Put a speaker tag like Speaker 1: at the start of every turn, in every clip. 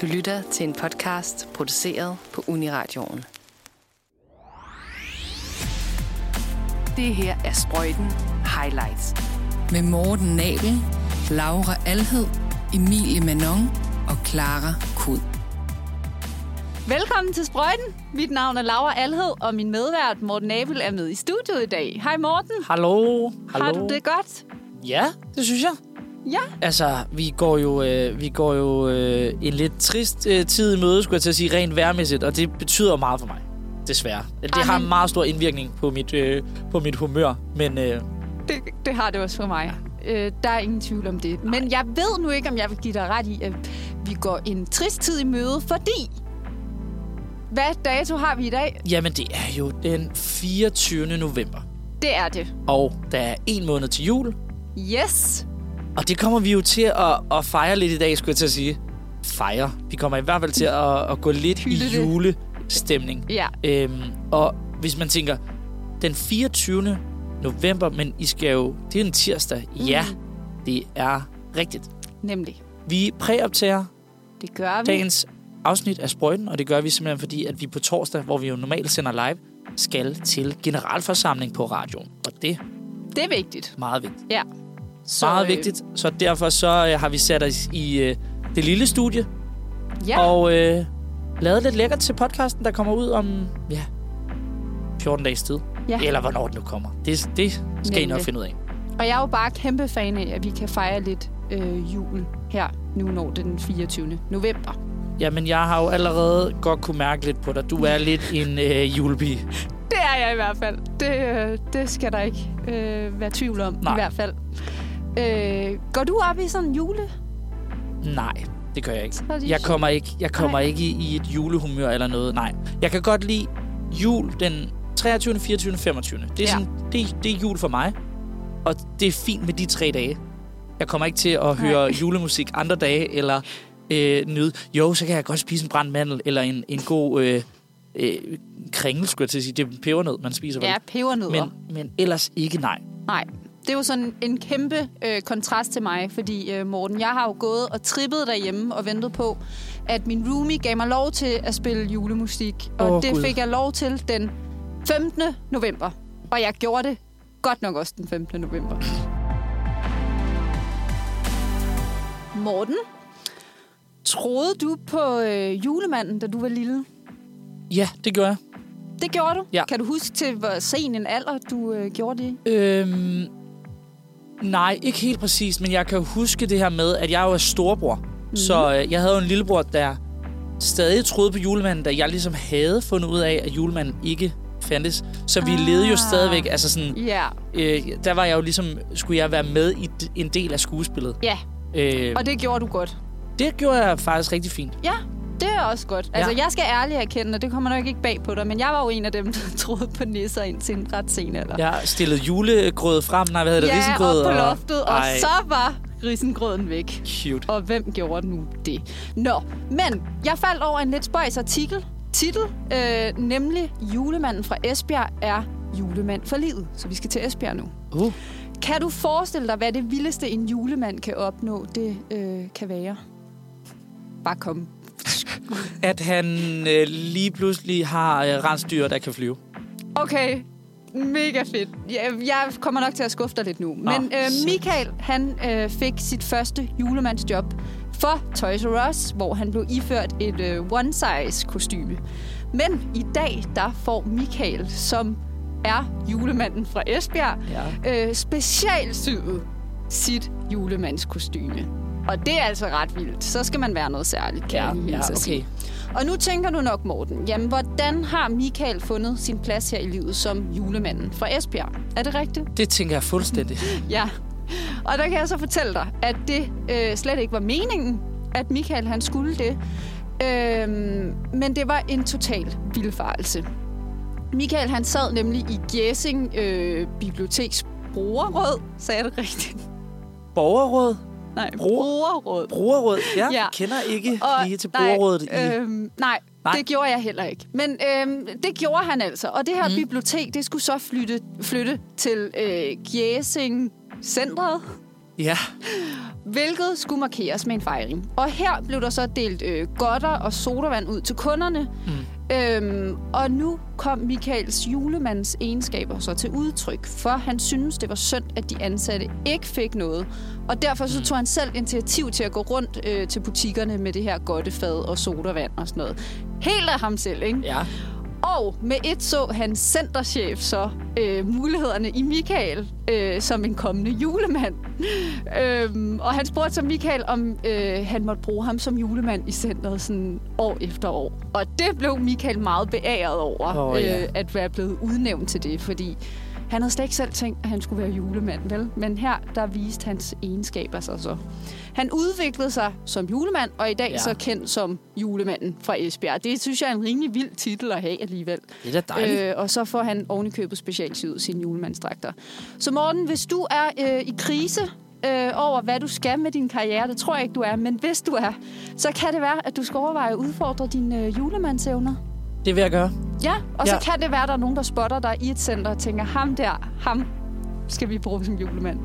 Speaker 1: Du lytter til en podcast produceret på Uniradioen. Det her er Sprøjten Highlights. Med Morten Nabel, Laura Alhed, Emilie Manon og Clara Kud.
Speaker 2: Velkommen til Sprøjten. Mit navn er Laura Alhed, og min medvært Morten Nabel er med i studiet i dag. Hej Morten.
Speaker 3: Hallo. Hallo.
Speaker 2: Har du det godt?
Speaker 3: Ja, det synes jeg.
Speaker 2: Ja.
Speaker 3: Altså, vi går jo, øh, vi går jo øh, en lidt trist øh, tid i møde, skulle jeg til at sige, rent værmæssigt, og det betyder meget for mig, desværre. Det
Speaker 2: Ej,
Speaker 3: har en meget stor indvirkning på mit, øh, på mit humør, men øh,
Speaker 2: Det, det har det også for mig. Øh, der er ingen tvivl om det. Men jeg ved nu ikke, om jeg vil give dig ret i, at vi går en trist tid i møde, fordi... Hvad dato har vi i dag?
Speaker 3: jamen, det er jo den 24. november,
Speaker 2: Det er det.
Speaker 3: og der er en måned til jul,
Speaker 2: Yes.
Speaker 3: Og det kommer vi jo til at, at fejre lidt i dag, skulle jeg til at sige. Fejre. Vi kommer i hvert fald til at, at gå lidt i
Speaker 2: Hylde
Speaker 3: julestemning.
Speaker 2: Ja.
Speaker 3: Øhm, og hvis man tænker, den 24. november, men I skal jo, det er en tirsdag. Mm. Ja, det er rigtigt.
Speaker 2: Nemlig.
Speaker 3: Vi præoptager
Speaker 2: Det gør vi.
Speaker 3: dagens afsnit af Sprøjten, og det gør vi simpelthen fordi, at vi på torsdag, hvor vi jo normalt sender live, skal til generalforsamling på radioen. Og det
Speaker 2: Det er vigtigt.
Speaker 3: meget vigtigt.
Speaker 2: Ja.
Speaker 3: Så, meget vigtigt. Så derfor så øh, har vi sat os i øh, det lille studie,
Speaker 2: Ja.
Speaker 3: og øh, lavet lidt lækkert til podcasten, der kommer ud om ja, 14 dages tid.
Speaker 2: Ja.
Speaker 3: Eller hvornår den nu kommer. Det, det skal I nok
Speaker 2: Nemlig.
Speaker 3: finde ud af.
Speaker 2: Og jeg er jo bare kæmpe fan af, at vi kan fejre lidt øh, jul her, nu når det er den 24. november.
Speaker 3: Jamen, jeg har jo allerede godt kunne mærke lidt på dig. Du er lidt en øh, julepige.
Speaker 2: Det er jeg i hvert fald. Det, øh, det skal der ikke øh, være tvivl om,
Speaker 3: Nej.
Speaker 2: i hvert fald. Øh, går du op i sådan en jule?
Speaker 3: Nej, det gør jeg ikke. Jeg kommer ikke, jeg kommer
Speaker 2: Nej.
Speaker 3: ikke i, i et julehumør eller noget. Nej. Jeg kan godt lide jul den 23., 24., 25. Det er,
Speaker 2: Ja.
Speaker 3: sådan, det, det er jul for mig. Og det er fint med de tre dage. Jeg kommer ikke til at høre julemusik andre dage, eller øh, nyde. Jo, så kan jeg godt spise en brændt mandel, eller en, en god øh, øh, kringle, skulle jeg til at sige. Det er pebernød, man spiser. vel?
Speaker 2: Ja, pebernødder.
Speaker 3: men, men ellers ikke nej.
Speaker 2: Nej, det er jo sådan en kæmpe øh, kontrast til mig, fordi øh, Morten, jeg har jo gået og trippet derhjemme og ventet på, at min roomie gav mig lov til at spille julemusik. Og
Speaker 3: Åh,
Speaker 2: det
Speaker 3: Gud.
Speaker 2: fik jeg lov til den 15. november. Og jeg gjorde det godt nok også den 15. november. Morten, troede du på øh, julemanden, da du var lille?
Speaker 3: Ja, det gør jeg.
Speaker 2: Det gjorde du?
Speaker 3: Ja.
Speaker 2: Kan du huske til, hvor sen en alder du øh, gjorde det?
Speaker 3: Øhm, nej, ikke helt præcis, men jeg kan huske det her med, at jeg jo er storebror. Mm. Så øh, jeg havde jo en lillebror, der stadig troede på julemanden, da jeg ligesom havde fundet ud af, at julemanden ikke fandtes. Så vi
Speaker 2: Ah.
Speaker 3: levede jo stadigvæk, altså sådan,
Speaker 2: Ja.
Speaker 3: øh, der var jeg jo ligesom, skulle jeg være med i en del af skuespillet.
Speaker 2: Ja,
Speaker 3: Øh,
Speaker 2: og det gjorde du godt.
Speaker 3: det gjorde jeg faktisk rigtig fint.
Speaker 2: Ja, det er også godt. Altså,
Speaker 3: Ja.
Speaker 2: jeg skal ærligt erkende, og det kommer nok ikke bag på dig, men jeg var jo en af dem, der troede på nisser indtil en ret sen alder.
Speaker 3: Jeg stillede julegrød frem, nej, hvad hedder det,
Speaker 2: ja
Speaker 3: risengrød?
Speaker 2: op på
Speaker 3: og-
Speaker 2: loftet, og
Speaker 3: Ej,
Speaker 2: så var risengrøden væk.
Speaker 3: Cute.
Speaker 2: Og hvem gjorde nu det? Nå, men jeg faldt over en lidt spøjs artikel. Titel, øh, nemlig Julemanden fra Esbjerg er julemand for livet. Så vi skal til Esbjerg nu.
Speaker 3: Uh.
Speaker 2: Kan du forestille dig, hvad det vildeste en julemand kan opnå, det øh, kan være? Bare kom.
Speaker 3: At han øh, lige pludselig har øh, rensdyr, der kan flyve.
Speaker 2: Okay, mega fedt. Jeg, jeg kommer nok til at skuffe dig lidt nu. Men øh,
Speaker 3: shit.
Speaker 2: Michael, han øh, fik sit første julemandsjob for Toys R Us, hvor han blev iført et øh, one-size kostyme. Men i dag, der får Michael, som er julemanden fra Esbjerg,
Speaker 3: Ja.
Speaker 2: øh, specialsyet sit julemandskostyme. Og det er altså ret vildt. Så skal man være noget særligt, kan
Speaker 3: Ja,
Speaker 2: jeg
Speaker 3: ja, okay.
Speaker 2: sige. Og nu tænker du nok, Morten, jamen hvordan har Michael fundet sin plads her i livet som julemanden fra Esbjerg? Er det rigtigt?
Speaker 3: Det tænker jeg fuldstændig.
Speaker 2: Ja. Og der kan jeg så fortælle dig, at det øh, slet ikke var meningen, at Michael han skulle det. Øhm, men det var en total vildfarelse. Michael han sad nemlig i Gjesing øh, Biblioteks brugerråd. Sagde jeg det rigtigt?
Speaker 3: Borgerråd?
Speaker 2: Nej,
Speaker 3: Bruger-
Speaker 2: brugerråd.
Speaker 3: Brugerråd? Ja,
Speaker 2: Ja.
Speaker 3: kender ikke
Speaker 2: Og-
Speaker 3: lige til
Speaker 2: nej,
Speaker 3: brugerrådet. i...
Speaker 2: Øhm, nej, nej,
Speaker 3: Nej.
Speaker 2: det gjorde jeg heller ikke. Men øhm, det gjorde han altså. Og det her mm. bibliotek, det skulle så flytte, flytte til øh, Gjesing Centret.
Speaker 3: Ja.
Speaker 2: hvilket skulle markeres med en fejring. Og her blev der så delt øh, godter og sodavand ud til kunderne. Mm. Øhm, og nu kom Michaels julemands egenskaber så til udtryk, for han synes, det var synd, at de ansatte ikke fik noget. Og derfor så tog han selv initiativ til at gå rundt øh, til butikkerne med det her godtefad og sodavand og sådan noget. Helt af ham selv, ikke?
Speaker 3: Ja.
Speaker 2: Og med et så hans centerchef så øh, mulighederne i Michael øh, som en kommende julemand. øhm, og han spurgte så Michael, om øh, han måtte bruge ham som julemand i centret sådan år efter år. Og det blev Michael meget beæret over,
Speaker 3: Åh, ja.
Speaker 2: øh, at være blevet udnævnt til det, fordi han havde slet ikke selv tænkt, at han skulle være julemand, vel? Men her, der viste hans egenskaber sig så. Han udviklede sig som julemand, og i dag
Speaker 3: Ja.
Speaker 2: så kendt som julemanden fra Esbjerg. Det synes jeg er en rimelig vild titel at have alligevel.
Speaker 3: Det er da dejligt.
Speaker 2: Øh, og så får han ovenikøbet specialsyet sine julemandsdragter. Så Morten, hvis du er øh, i krise øh, over, hvad du skal med din karriere, det tror jeg ikke, du er, men hvis du er, så kan det være, at du skal overveje at udfordre dine øh, julemandsevner.
Speaker 3: Det vil jeg gøre.
Speaker 2: Ja, og
Speaker 3: Ja.
Speaker 2: så kan det være, at der er nogen, der spotter dig i et center og tænker, ham der, ham skal vi bruge som julemand.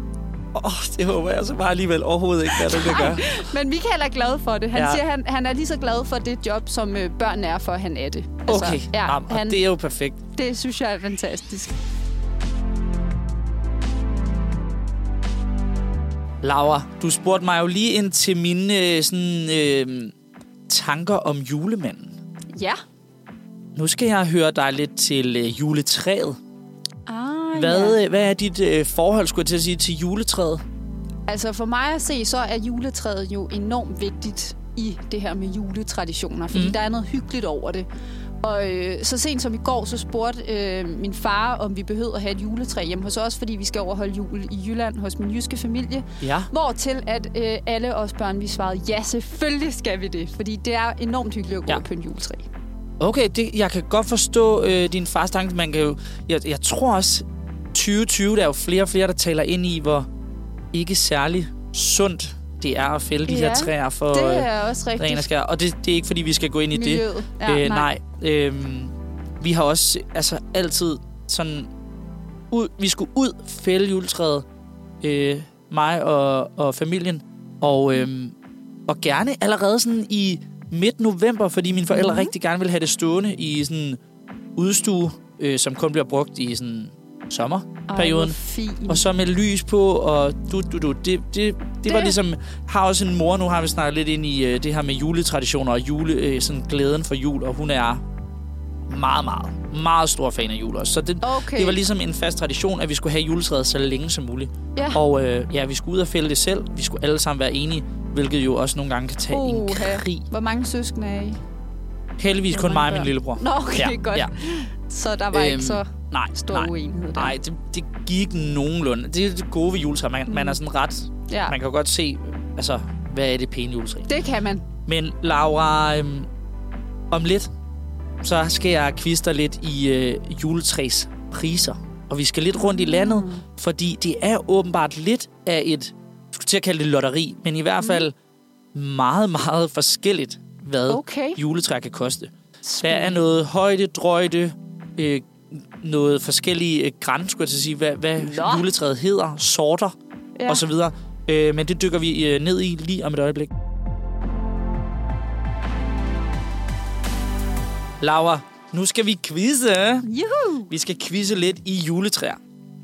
Speaker 3: Åh, oh, det håber jeg så bare alligevel overhovedet ikke, hvad du vil gøre.
Speaker 2: Men Michael er glad for det. Han
Speaker 3: Ja.
Speaker 2: siger, han, han er lige så glad for det job, som øh, børn er for, at han er det.
Speaker 3: Okay,
Speaker 2: ja,
Speaker 3: Jamen,
Speaker 2: han,
Speaker 3: det er jo perfekt.
Speaker 2: det synes jeg er fantastisk.
Speaker 3: Laura, du spurgte mig jo lige ind til mine øh, sådan, øh, tanker om julemanden.
Speaker 2: Ja.
Speaker 3: Nu skal jeg høre dig lidt til øh, juletræet.
Speaker 2: Ah,
Speaker 3: Hvad,
Speaker 2: ja.
Speaker 3: øh, hvad er dit øh, forhold, skulle jeg til at sige, til juletræet?
Speaker 2: Altså for mig at se, så er juletræet jo enormt vigtigt i det her med juletraditioner, fordi
Speaker 3: Mm.
Speaker 2: der er noget hyggeligt over det. Og øh, så sent som i går, så spurgte øh, min far, om vi behøvede at have et juletræ hjemme hos os, fordi vi skal overholde jul i Jylland hos min jyske familie.
Speaker 3: Ja.
Speaker 2: Hvor til at øh, alle os børn, vi svarede, ja, selvfølgelig skal vi det, fordi det er enormt hyggeligt at gå
Speaker 3: ja.
Speaker 2: på en juletræ.
Speaker 3: Okay, det, jeg kan godt forstå øh, din fars tanke. Man kan jo, jeg, jeg tror også, 2020, der er jo flere og flere, der taler ind i, hvor ikke særlig sundt det er at fælde de
Speaker 2: Ja,
Speaker 3: her træer for
Speaker 2: Det
Speaker 3: øh,
Speaker 2: er også rigtigt.
Speaker 3: ren og skær. Og det, det er ikke, fordi vi skal gå ind i det.
Speaker 2: Miljøet. Ja,
Speaker 3: øh, nej. Øhm, vi har også altså, altid sådan... Ud, vi skulle ud fælde juletræet, øh, mig og, og familien, og, øhm, og gerne allerede sådan i midt november, fordi mine forældre
Speaker 2: Mhm.
Speaker 3: rigtig gerne vil have det stående i sådan en udstue, øh, som kun bliver brugt i sådan sommerperioden.
Speaker 2: Ej.
Speaker 3: Og så med lys på, og du, du, du. Det, det, det, det var ligesom... Har også en mor, nu har vi snakket lidt ind i øh, det her med juletraditioner og jule, øh, sådan glæden for jul, og hun er meget, meget, meget stor fan af jul også. Så det,
Speaker 2: Okay.
Speaker 3: det var ligesom en fast tradition, at vi skulle have juletræet så længe som muligt.
Speaker 2: Ja.
Speaker 3: Og øh, ja, vi skulle ud og fælde det selv. Vi skulle alle sammen være enige, hvilket jo også nogle gange kan tage en
Speaker 2: Uha.
Speaker 3: krig.
Speaker 2: Hvor mange søskende er I?
Speaker 3: Heldigvis kun mig og min lillebror.
Speaker 2: Nå, okay,
Speaker 3: ja,
Speaker 2: godt.
Speaker 3: Ja.
Speaker 2: Så der var
Speaker 3: Øhm,
Speaker 2: ikke så
Speaker 3: Nej,
Speaker 2: stor
Speaker 3: nej.
Speaker 2: uenighed der.
Speaker 3: Nej, det, det gik nogenlunde. Det er det gode ved juletræet. Man, mm. man er sådan ret...
Speaker 2: Ja,
Speaker 3: Man kan godt se, altså, hvad er det pæne juletræ.
Speaker 2: det kan man.
Speaker 3: Men Laura, øhm, om lidt, så skal jeg dig lidt i øh, juletræs priser. Og vi skal lidt rundt i landet,
Speaker 2: Mm.
Speaker 3: fordi det er åbenbart lidt af et, skulle til at kalde det lotteri, men i hvert
Speaker 2: Mm.
Speaker 3: fald meget, meget forskelligt, hvad
Speaker 2: Okay.
Speaker 3: juletræ kan koste. Der er noget højde, drøjde, øh, noget forskellige øh, græn, skulle jeg til at sige, hvad, hvad
Speaker 2: Nå.
Speaker 3: juletræet hedder, sorter
Speaker 2: ja.
Speaker 3: og så videre. Øh, men det dykker vi øh, ned i lige om et øjeblik. Laura, nu skal vi quizze.
Speaker 2: Juhu!
Speaker 3: Vi skal quizze lidt i juletræer.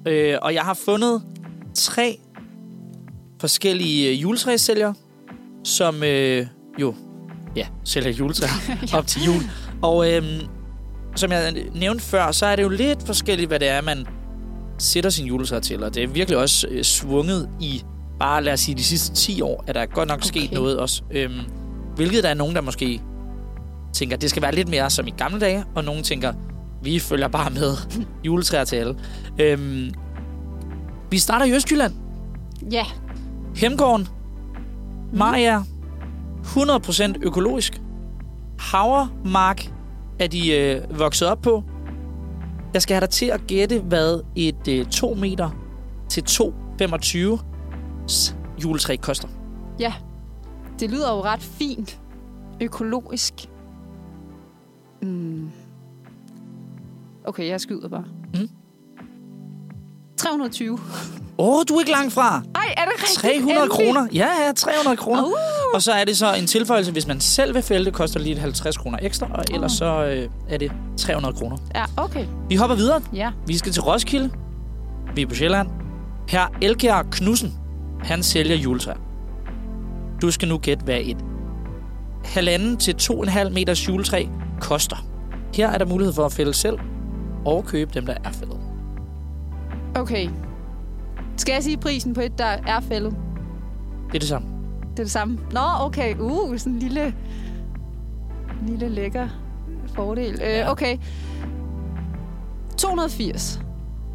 Speaker 3: Øh, og jeg har fundet tre forskellige øh, juletræssælgere, som øh, jo ja, sælger juletræer ja. op til jul. Og øh, som jeg nævnte før, så er det jo lidt forskelligt, hvad det er, man sætter sin juletræ til. Og det er virkelig også øh, svunget i bare, lad os sige, de sidste 10 år, at der er godt nok okay. sket noget også. Øhm, hvilket der er nogen, der måske tænker, det skal være lidt mere som i gamle dage, og nogen tænker, vi følger bare med juletræer til alle. Øhm, vi starter i Østjylland.
Speaker 2: Ja.
Speaker 3: Hemgården. Maja. 100% økologisk. Havermark er de øh, vokset op på. Jeg skal have dig til at gætte, hvad et øh, 2 meter til 2,25 s- juletræ koster.
Speaker 2: Ja. Det lyder jo ret fint. Økologisk. Mm. Okay, jeg skyder bare.
Speaker 3: Mm.
Speaker 2: 320.
Speaker 3: Åh, oh, du er ikke langt fra.
Speaker 2: Ej, er det rigtigt?
Speaker 3: 300
Speaker 2: Endelig.
Speaker 3: kroner. Ja, ja, 300 kroner.
Speaker 2: Uh.
Speaker 3: Og så er det så en tilføjelse, hvis man selv vil fælde, det koster lige 50 kroner ekstra, og ellers så øh, er det 300 kroner.
Speaker 2: Ja, okay.
Speaker 3: Vi hopper videre.
Speaker 2: Ja.
Speaker 3: Vi skal til Roskilde. Vi er på Sjælland. Her Elkjær Knudsen, han sælger juletræer. Du skal nu gætte, hvad et halvanden til to og en halv meters juletræ koster. Her er der mulighed for at fælde selv og købe dem, der er fældet.
Speaker 2: Okay. Skal jeg sige prisen på et, der er fældet?
Speaker 3: Det er det samme.
Speaker 2: Det er det samme. Nå, okay. Uh, sådan en lille, lille lækker fordel. Øh,
Speaker 3: Ja.
Speaker 2: okay. 280.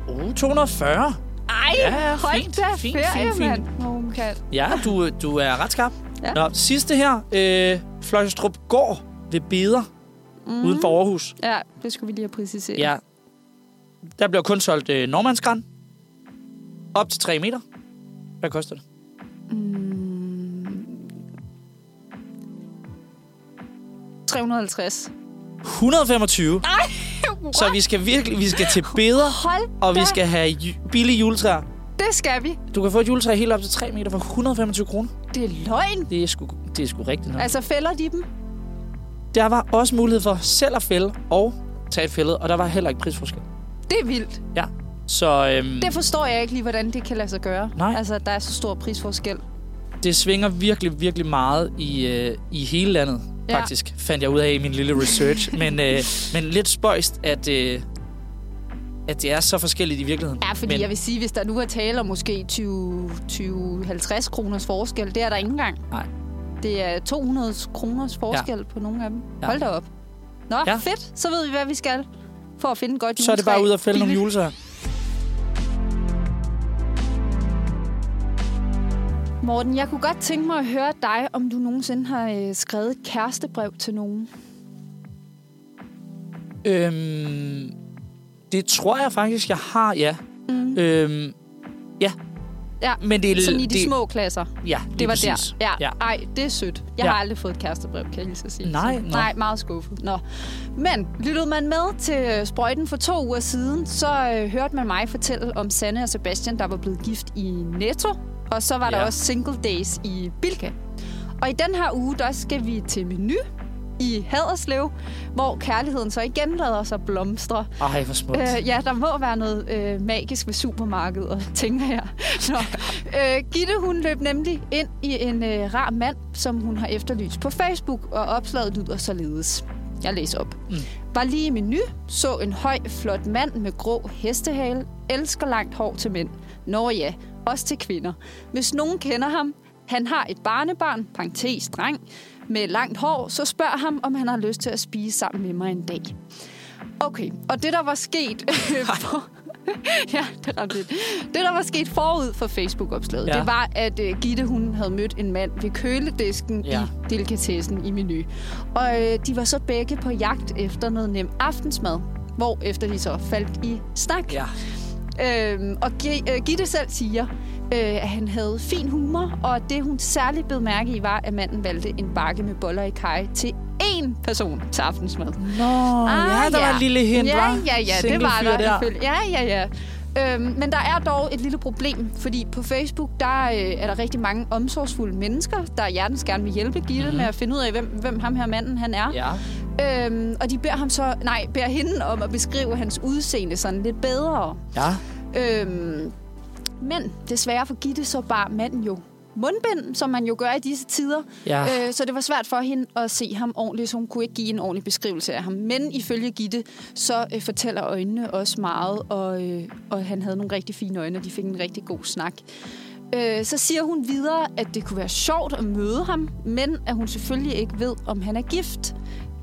Speaker 3: Uh, 240.
Speaker 2: Ej,
Speaker 3: Ja,
Speaker 2: hold
Speaker 3: fint,
Speaker 2: da
Speaker 3: fint,
Speaker 2: ferie,
Speaker 3: fint, fint.
Speaker 2: mand. Kan.
Speaker 3: Ja, du, du er ret skarp.
Speaker 2: Ja.
Speaker 3: Nå, sidste her. Øh, Fløjstrup Gård ved Beder, mm. uden for Aarhus.
Speaker 2: Ja, det skulle vi lige have præciseret.
Speaker 3: Ja. Der bliver kun solgt øh, Normandsgran. Op til 3 meter. Hvad koster det?
Speaker 2: Mm. 350.
Speaker 3: 125. Så vi skal virkelig vi skal til Beder,
Speaker 2: Hold
Speaker 3: og vi
Speaker 2: da.
Speaker 3: skal have ju- billige juletræer.
Speaker 2: Det skal vi.
Speaker 3: Du kan få et juletræ helt op til 3 meter for 125 kroner.
Speaker 2: Det er løgn.
Speaker 3: Det er sgu, det er sgu rigtigt nok.
Speaker 2: Altså, fælder de dem?
Speaker 3: Der var også mulighed for selv at fælde og tage et fældet, og der var heller ikke prisforskel.
Speaker 2: Det er vildt.
Speaker 3: Ja. Så øhm,
Speaker 2: Det forstår jeg ikke lige, hvordan det kan lade sig gøre.
Speaker 3: Nej.
Speaker 2: Altså, der er så stor prisforskel.
Speaker 3: det svinger virkelig, virkelig meget i, øh, i hele landet,
Speaker 2: Ja.
Speaker 3: faktisk, fandt jeg ud af i min lille research. men, øh, men lidt spøjst, at, øh, at det er så forskelligt i virkeligheden.
Speaker 2: Ja, fordi
Speaker 3: men,
Speaker 2: jeg vil sige, hvis der nu er tale om måske 20-50 kroners forskel, det er der ikke engang.
Speaker 3: Nej.
Speaker 2: Det er 200 kroners forskel ja. på nogle af dem.
Speaker 3: Ja.
Speaker 2: Hold da op. Nå,
Speaker 3: Ja.
Speaker 2: fedt. Så ved vi, hvad vi skal for at finde godt
Speaker 3: Så er det bare
Speaker 2: juletræ.
Speaker 3: ud og fælde nogle
Speaker 2: Billigt. Morten, jeg kunne godt tænke mig at høre dig, om du nogensinde har øh, skrevet et kærestebrev til nogen.
Speaker 3: Øhm, det tror jeg faktisk, jeg har, ja.
Speaker 2: Mm.
Speaker 3: Øhm, ja.
Speaker 2: Ja,
Speaker 3: Men det er
Speaker 2: Sådan i de
Speaker 3: det,
Speaker 2: små klasser.
Speaker 3: Ja,
Speaker 2: Det
Speaker 3: lige
Speaker 2: var
Speaker 3: præcis.
Speaker 2: der. Ja.
Speaker 3: Ja.
Speaker 2: Ej, det er sødt. Jeg
Speaker 3: Ja.
Speaker 2: har aldrig fået et kærestebrev, kan jeg lige så sige.
Speaker 3: Nej, nå.
Speaker 2: Nej, meget skuffet. Nå. Men lyttede man med til øh, sprøjten for to uger siden, så øh, hørte man mig fortælle om Sanne og Sebastian, der var blevet gift i Netto. Og så var der
Speaker 3: Ja.
Speaker 2: også single days i Bilka. Og i den her uge, der skal vi til menu i Haderslev, hvor kærligheden så igen lader sig blomstre.
Speaker 3: Ej, hvor smukt.
Speaker 2: Øh, ja, der må være noget øh, magisk ved supermarkedet, tænker jeg. Nå. Øh, Gitte, hun løb nemlig ind i en øh, rar mand, som hun har efterlyst på Facebook, og opslaget lyder således. Jeg læser op.
Speaker 3: Mm.
Speaker 2: Var lige i menu, så en høj, flot mand med grå hestehale, elsker langt hår til mænd. Nå ja, også til kvinder. Hvis nogen kender ham, han har et barnebarn, parentes dreng, med langt hår, så spørg ham, om han har lyst til at spise sammen med mig en dag. Okay, og det der var sket... for, ja, det er ret vildt. Det der var sket forud for Facebook-opslaget,
Speaker 3: Ja.
Speaker 2: det var, at uh, Gitte hun havde mødt en mand ved køledisken
Speaker 3: Ja.
Speaker 2: i delikatessen i menu. Og øh, de var så begge på jagt efter noget nem aftensmad, hvor efter de så faldt i snak.
Speaker 3: Ja.
Speaker 2: Øhm, og øh, Gitte selv siger, øh, at han havde fin humor, og det hun særligt blev mærke i, var, at manden valgte en bakke med boller i kaj til én person til aftensmad.
Speaker 3: Nå, ah, ja, der var et lille hint,
Speaker 2: ja? Ja, ja, det
Speaker 3: Single
Speaker 2: var
Speaker 3: fyr
Speaker 2: der.
Speaker 3: der.
Speaker 2: Ja, ja, ja. Øhm, men der er dog et lille problem, fordi på Facebook, der øh, er der rigtig mange omsorgsfulde mennesker, der hjertens gerne vil hjælpe Gitte mm-hmm. med at finde ud af, hvem, hvem ham her manden han er.
Speaker 3: Ja.
Speaker 2: Øhm, og de beder ham så, nej, beder hende om at beskrive hans udseende sådan lidt bedre.
Speaker 3: Ja.
Speaker 2: Øhm, men desværre for Gitte så bar manden jo mundbind, som man jo gør i disse tider.
Speaker 3: Ja.
Speaker 2: Øh, så det var svært for hende at se ham ordentligt, så hun kunne ikke give en ordentlig beskrivelse af ham. Men ifølge Gitte, så øh, fortæller øjnene også meget, og, øh, og han havde nogle rigtig fine øjne, og de fik en rigtig god snak. Øh, så siger hun videre, at det kunne være sjovt at møde ham, men at hun selvfølgelig ikke ved, om han er gift.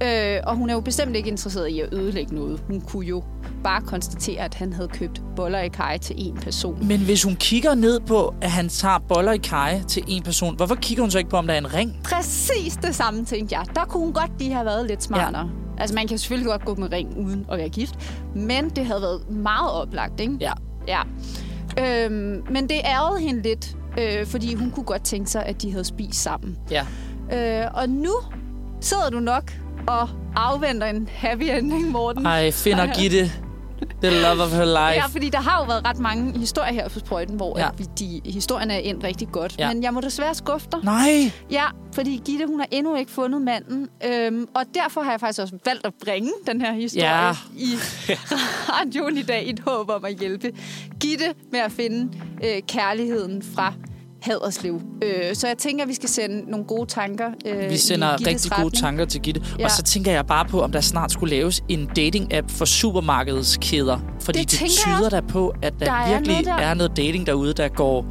Speaker 2: Øh, og hun er jo bestemt ikke interesseret i at ødelægge noget. Hun kunne jo bare konstatere, at han havde købt boller i kaj til en person.
Speaker 3: Men hvis hun kigger ned på, at han tager boller i kaj til en person, hvorfor kigger hun så ikke på, om der er en ring?
Speaker 2: Præcis det samme, tænkte jeg. Der kunne hun godt lige have været lidt smartere. Ja. Altså, man kan selvfølgelig godt gå med ring uden at være gift, men det havde været meget oplagt, ikke?
Speaker 3: Ja.
Speaker 2: Ja. Øhm, men det ærgede hende lidt, øh, fordi hun kunne godt tænke sig, at de havde spist sammen.
Speaker 3: Ja.
Speaker 2: Øh, og nu sidder du nok og afventer en happy ending, Morten.
Speaker 3: Ej, finder Gitte The love of her life.
Speaker 2: Ja, fordi der har jo været ret mange historier her på sprøjten, hvor
Speaker 3: Ja.
Speaker 2: vi, de historierne er endt rigtig godt.
Speaker 3: Ja.
Speaker 2: Men jeg må desværre skuffe dig.
Speaker 3: Nej!
Speaker 2: Ja, fordi Gitte, hun har endnu ikke fundet manden. Øhm, og derfor har jeg faktisk også valgt at bringe den her historie
Speaker 3: ja.
Speaker 2: i radioen i dag i et håb om at hjælpe Gitte med at finde øh, kærligheden fra Haderslev. Øh, så jeg tænker, at vi skal sende nogle gode tanker øh,
Speaker 3: Vi sender rigtig gode
Speaker 2: retning.
Speaker 3: tanker til Gitte. Ja. Og så tænker jeg bare på, om der snart skulle laves en dating-app for supermarkedskæder. Fordi det,
Speaker 2: Det tænker jeg
Speaker 3: tyder da på, at der,
Speaker 2: Der er
Speaker 3: virkelig
Speaker 2: noget der.
Speaker 3: er noget dating derude, der går...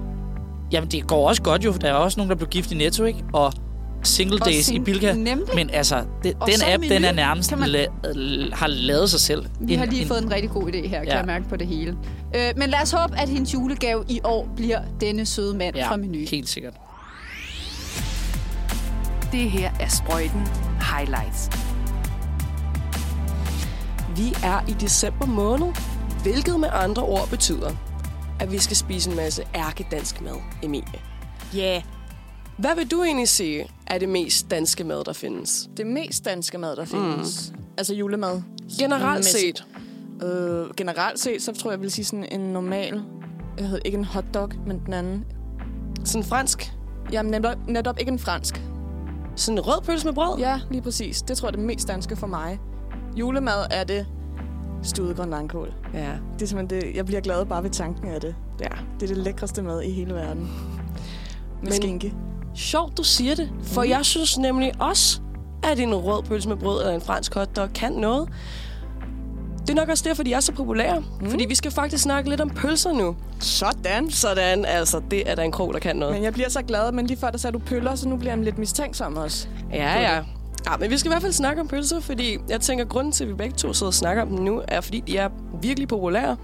Speaker 3: Jamen, det går også godt jo. Der er også nogen, der blev gift i Netto, ikke? Og single
Speaker 2: Og
Speaker 3: days i Bilka.
Speaker 2: Nemlig.
Speaker 3: Men altså, det,
Speaker 2: Og
Speaker 3: den app,
Speaker 2: Meny.
Speaker 3: den er nærmest
Speaker 2: man-
Speaker 3: la- har lavet sig selv.
Speaker 2: Vi har lige fået en rigtig god idé her, kan
Speaker 3: Ja.
Speaker 2: jeg mærke på det hele. Øh, men lad os håbe, at hendes julegave i år bliver denne søde mand
Speaker 3: ja,
Speaker 2: fra Meny.
Speaker 3: helt sikkert.
Speaker 1: Det her er Sprøjten Highlights.
Speaker 4: Vi er i december måned, hvilket med andre ord betyder, at vi skal spise en masse ærkedansk mad, Emilie.
Speaker 5: Ja, yeah.
Speaker 4: Hvad vil du egentlig sige er det mest danske mad, der findes?
Speaker 5: det mest danske mad, der findes. Mm. Altså julemad.
Speaker 4: Generelt set.
Speaker 5: Øh, generelt set, så tror jeg, jeg vil sige sådan en normal... Jeg hedder ikke en hotdog, men den anden.
Speaker 4: Sådan fransk.
Speaker 5: Jamen netop, netop ikke en fransk.
Speaker 4: Sådan en rød pølse med brød.
Speaker 5: Ja, lige præcis. Det tror jeg er det mest danske for mig. Julemad er det studet grøn langkål.
Speaker 4: ja.
Speaker 5: Det er simpelthen det, jeg bliver glad bare ved tanken af det.
Speaker 4: ja.
Speaker 5: Det er det lækreste mad i hele verden. Med
Speaker 4: Men...
Speaker 5: skinke.
Speaker 4: Sjovt, du siger det. For jeg synes nemlig også, at en rød pølse med brød eller en fransk hotdog kan noget. Det er nok også derfor, de er så populære. Mm. Fordi vi skal faktisk snakke lidt om pølser nu.
Speaker 5: Sådan.
Speaker 4: Sådan, altså, det er der en krog, der kan noget.
Speaker 5: Men jeg bliver så glad, men lige før der sagde du pøller, så nu bliver jeg lidt mistænksom også.
Speaker 4: Ja, ja. Ja, men vi skal i hvert fald snakke om pølser, fordi jeg tænker, at grunden til, at vi begge to sidder og snakker om dem nu, er, fordi de er virkelig populære.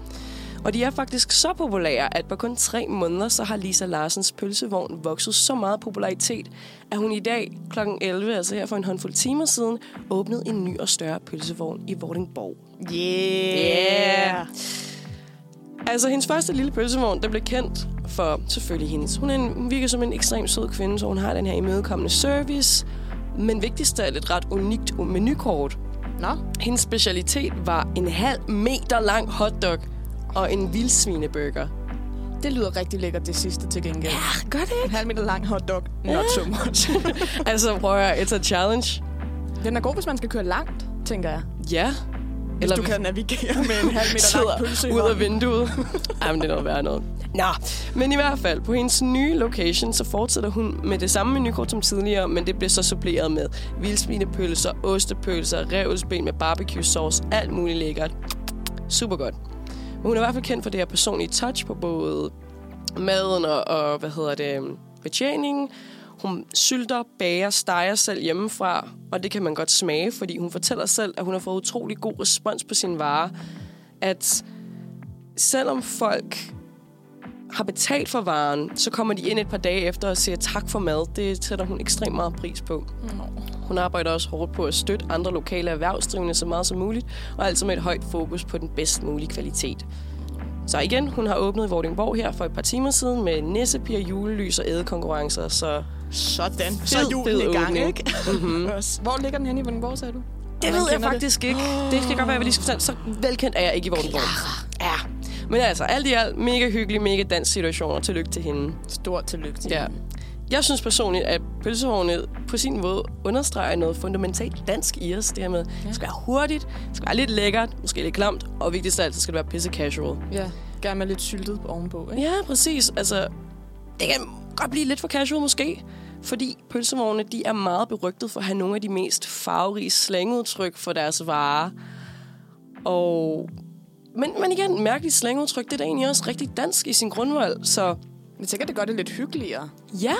Speaker 4: Og de er faktisk så populære, at på kun tre måneder, så har Lisa Larsens pølsevogn vokset så meget popularitet, at hun i dag kl. 11, altså her for en håndfuld timer siden, åbnede en ny og større pølsevogn i Vordingborg.
Speaker 5: Yeah!
Speaker 4: Altså, hendes første lille pølsevogn, der blev kendt for selvfølgelig hendes. Hun, er en, hun virker som en ekstremt sød kvinde, så hun har den her imødekommende service. Men vigtigst af alt et ret unikt menukort.
Speaker 5: Nå,
Speaker 4: Hendes specialitet var en halv meter lang hotdog og en vildsvineburger.
Speaker 5: det lyder rigtig lækkert det sidste til gengæld.
Speaker 4: Ja, gør det
Speaker 5: En halv meter lang hotdog. Not so much.
Speaker 4: altså, prøv at høre, it's a challenge.
Speaker 5: Den er god, hvis man skal køre langt, tænker jeg.
Speaker 4: Ja.
Speaker 5: Hvis Eller du kan navigere med en halv meter lang pølse
Speaker 4: ud af vinduet. Jamen, det er noget værd noget. Nå, men i hvert fald, på hendes nye location, så fortsætter hun med det samme menukort som tidligere, men det bliver så suppleret med vildsvinepølser, ostepølser, revsben med barbecue sauce, alt muligt lækkert. Super godt. Men hun er i hvert fald kendt for det her personlige touch på både maden og, og hvad hedder det, betjeningen. Hun sylter, bager, steger selv hjemmefra, og det kan man godt smage, fordi hun fortæller selv, at hun har fået utrolig god respons på sine varer. At selvom folk har betalt for varen, så kommer de ind et par dage efter og siger tak for mad. Det sætter hun ekstremt meget pris på. Hun arbejder også hårdt på at støtte andre lokale erhvervsdrivende så meget som muligt, og altså med et højt fokus på den bedst mulige kvalitet. Så igen, hun har åbnet i Vordingborg her for et par timer siden med nissepiger, julelys og ædekonkurrencer, så
Speaker 5: Sådan. Så
Speaker 4: Fed,
Speaker 5: er julen i gang, ikke? Mm-hmm. Hvor ligger den henne i Vordingborg, sagde du?
Speaker 4: det ved jeg faktisk ikke. Det skal godt være, at vi lige skal. Så velkendt er jeg ikke i Vordingborg. Ja. Men altså, alt i alt, mega hyggelig, mega dansk situation, og tillykke til hende.
Speaker 5: Stort tillykke til
Speaker 4: Ja.
Speaker 5: hende.
Speaker 4: Jeg synes personligt, at pølsehårene på sin måde understreger noget fundamentalt dansk i os. Det her med, det skal være hurtigt, det skal være lidt lækkert, måske lidt klamt, og vigtigst af alt, så skal det være pisse casual.
Speaker 5: Ja, gerne med lidt syltet ovenpå, ikke?
Speaker 4: Ja, præcis. Altså, det kan godt blive lidt for casual måske, fordi pølsevogne, de er meget berygtet for at have nogle af de mest farverige slangudtryk for deres varer. Og... Men, men igen, mærkeligt slangudtryk, det er da egentlig også rigtig dansk i sin grundvold, så
Speaker 5: Jeg tænker, det gør det lidt hyggeligere.
Speaker 4: Ja.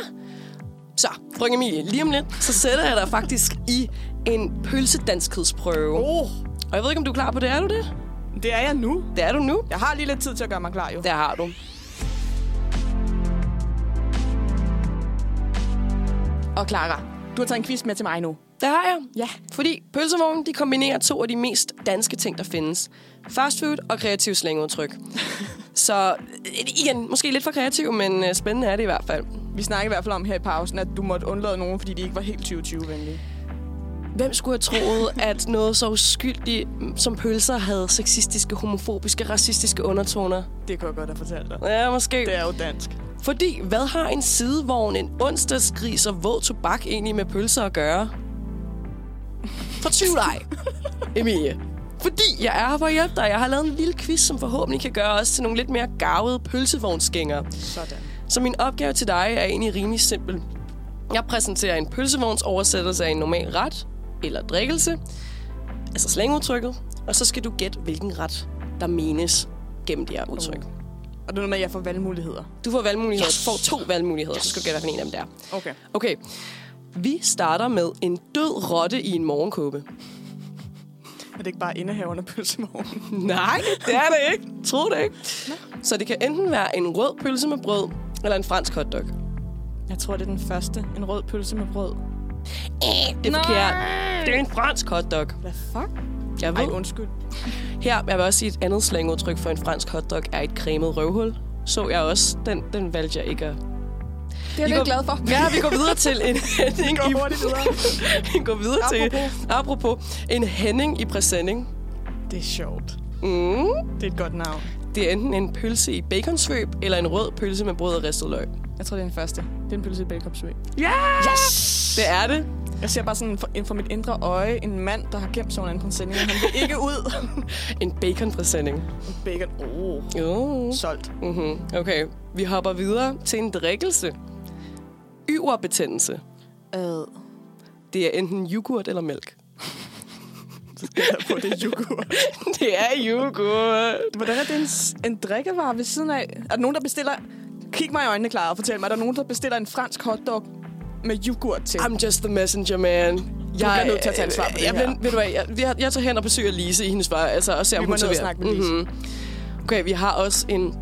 Speaker 4: Så, frøken Emilie, lige om lidt, så sætter jeg dig faktisk i en pølsedanskhedsprøve.
Speaker 5: Oh,
Speaker 4: Og jeg ved ikke, om du er klar på det. Er du det?
Speaker 5: det er jeg nu.
Speaker 4: Det er du nu.
Speaker 5: Jeg har lige lidt tid til at gøre mig klar, jo.
Speaker 4: Der har du.
Speaker 5: Og Clara, du har taget en quiz med til mig nu.
Speaker 4: Det har jeg.
Speaker 5: Ja.
Speaker 4: Fordi pølsevognen, de kombinerer to af de mest danske ting, der findes. Fast food og kreativ slangudtryk. så øh, igen, måske lidt for kreativ, men øh, spændende er det i hvert fald.
Speaker 5: Vi snakkede i hvert fald om her i pausen, at du måtte undlade nogen, fordi de ikke var helt 2020-venlige.
Speaker 4: Hvem skulle have troet, at noget så uskyldigt som pølser havde sexistiske, homofobiske, racistiske undertoner?
Speaker 5: Det kunne jeg godt have fortalt dig.
Speaker 4: Ja, måske.
Speaker 5: Det er jo dansk.
Speaker 4: Fordi, hvad har en sidevogn, en onsdagsgris og våd tobak egentlig med pølser at gøre? Fortvivl dig, Emilie. Fordi jeg er her for at hjælpe dig. Jeg har lavet en lille quiz, som forhåbentlig kan gøre os til nogle lidt mere gavede pølsevognsgængere.
Speaker 5: Sådan.
Speaker 4: Så min opgave til dig er egentlig rimelig simpel. Jeg præsenterer en pølsevogns oversættelse af en normal ret eller drikkelse, altså slangudtrykket, og så skal du gætte, hvilken ret der menes gennem det her udtryk.
Speaker 5: Og det er noget med, at jeg får valgmuligheder.
Speaker 4: Du får valgmuligheder. Yes. Du får to valgmuligheder, så skal du gætte, hvilken en af dem der.
Speaker 5: Okay.
Speaker 4: Okay. Vi starter med en død rotte i en morgenkåbe.
Speaker 5: Er det ikke bare indehaverne pølsevognen?
Speaker 4: Nej, det er det ikke. Tro det ikke. Så det kan enten være en rød pølse med brød, eller en fransk hotdog.
Speaker 5: Jeg tror, det er den første. En rød pølse med brød.
Speaker 4: Det er forkert. Det er en fransk hotdog.
Speaker 5: Hvad fuck?
Speaker 4: Jeg ved.
Speaker 5: Ej, undskyld.
Speaker 4: Her, jeg vil også sige, et andet slangudtryk for en fransk hotdog er et cremet røvhul. Så jeg også. Den, den valgte jeg ikke at...
Speaker 5: Det er
Speaker 4: Vi
Speaker 5: jeg
Speaker 4: går-
Speaker 5: lidt glad for.
Speaker 4: Ja, vi går videre til en Henning
Speaker 5: går
Speaker 4: i...
Speaker 5: hurtigt videre.
Speaker 4: vi går videre til...
Speaker 5: Apropos.
Speaker 4: Apropos. En Henning i præsending.
Speaker 5: Det er sjovt.
Speaker 4: Mm.
Speaker 5: Det er et godt navn.
Speaker 4: Det er enten en pølse i baconsvøb, eller en rød pølse med brød og ristet løg.
Speaker 5: Jeg tror, det er den første. Det er en pølse i bælkopsvøg.
Speaker 4: Yes! Det er det.
Speaker 5: Jeg ser bare sådan for, for mit indre øje en mand, der har gemt sig under en præsending, og han vil ikke ud.
Speaker 4: En baconpræsending.
Speaker 5: Bacon. Oh,
Speaker 4: Jo.
Speaker 5: solgt.
Speaker 4: Mm-hmm. Okay, vi hopper videre til en drikkelse. Yverbetændelse.
Speaker 5: Ad.
Speaker 4: Det er enten yoghurt eller mælk.
Speaker 5: på det er yoghurt.
Speaker 4: Det er yoghurt.
Speaker 5: Hvordan er det en, en drikkevare ved siden af? Er der nogen, der bestiller... Kig mig i øjnene, Clara, og fortæl mig. Er der nogen, der bestiller en fransk hotdog med yoghurt til?
Speaker 4: I'm just the messenger, man. Du
Speaker 5: bliver nødt til at tage ansvar for det
Speaker 4: jeg,
Speaker 5: her.
Speaker 4: bliver- Ved du hvad, jeg, jeg, jeg tager hen og besøger Lise i hendes vej, altså, og ser,
Speaker 5: Vi
Speaker 4: om hun serverer.
Speaker 5: snakke med Lise.
Speaker 4: Mhm. Okay, vi har også en,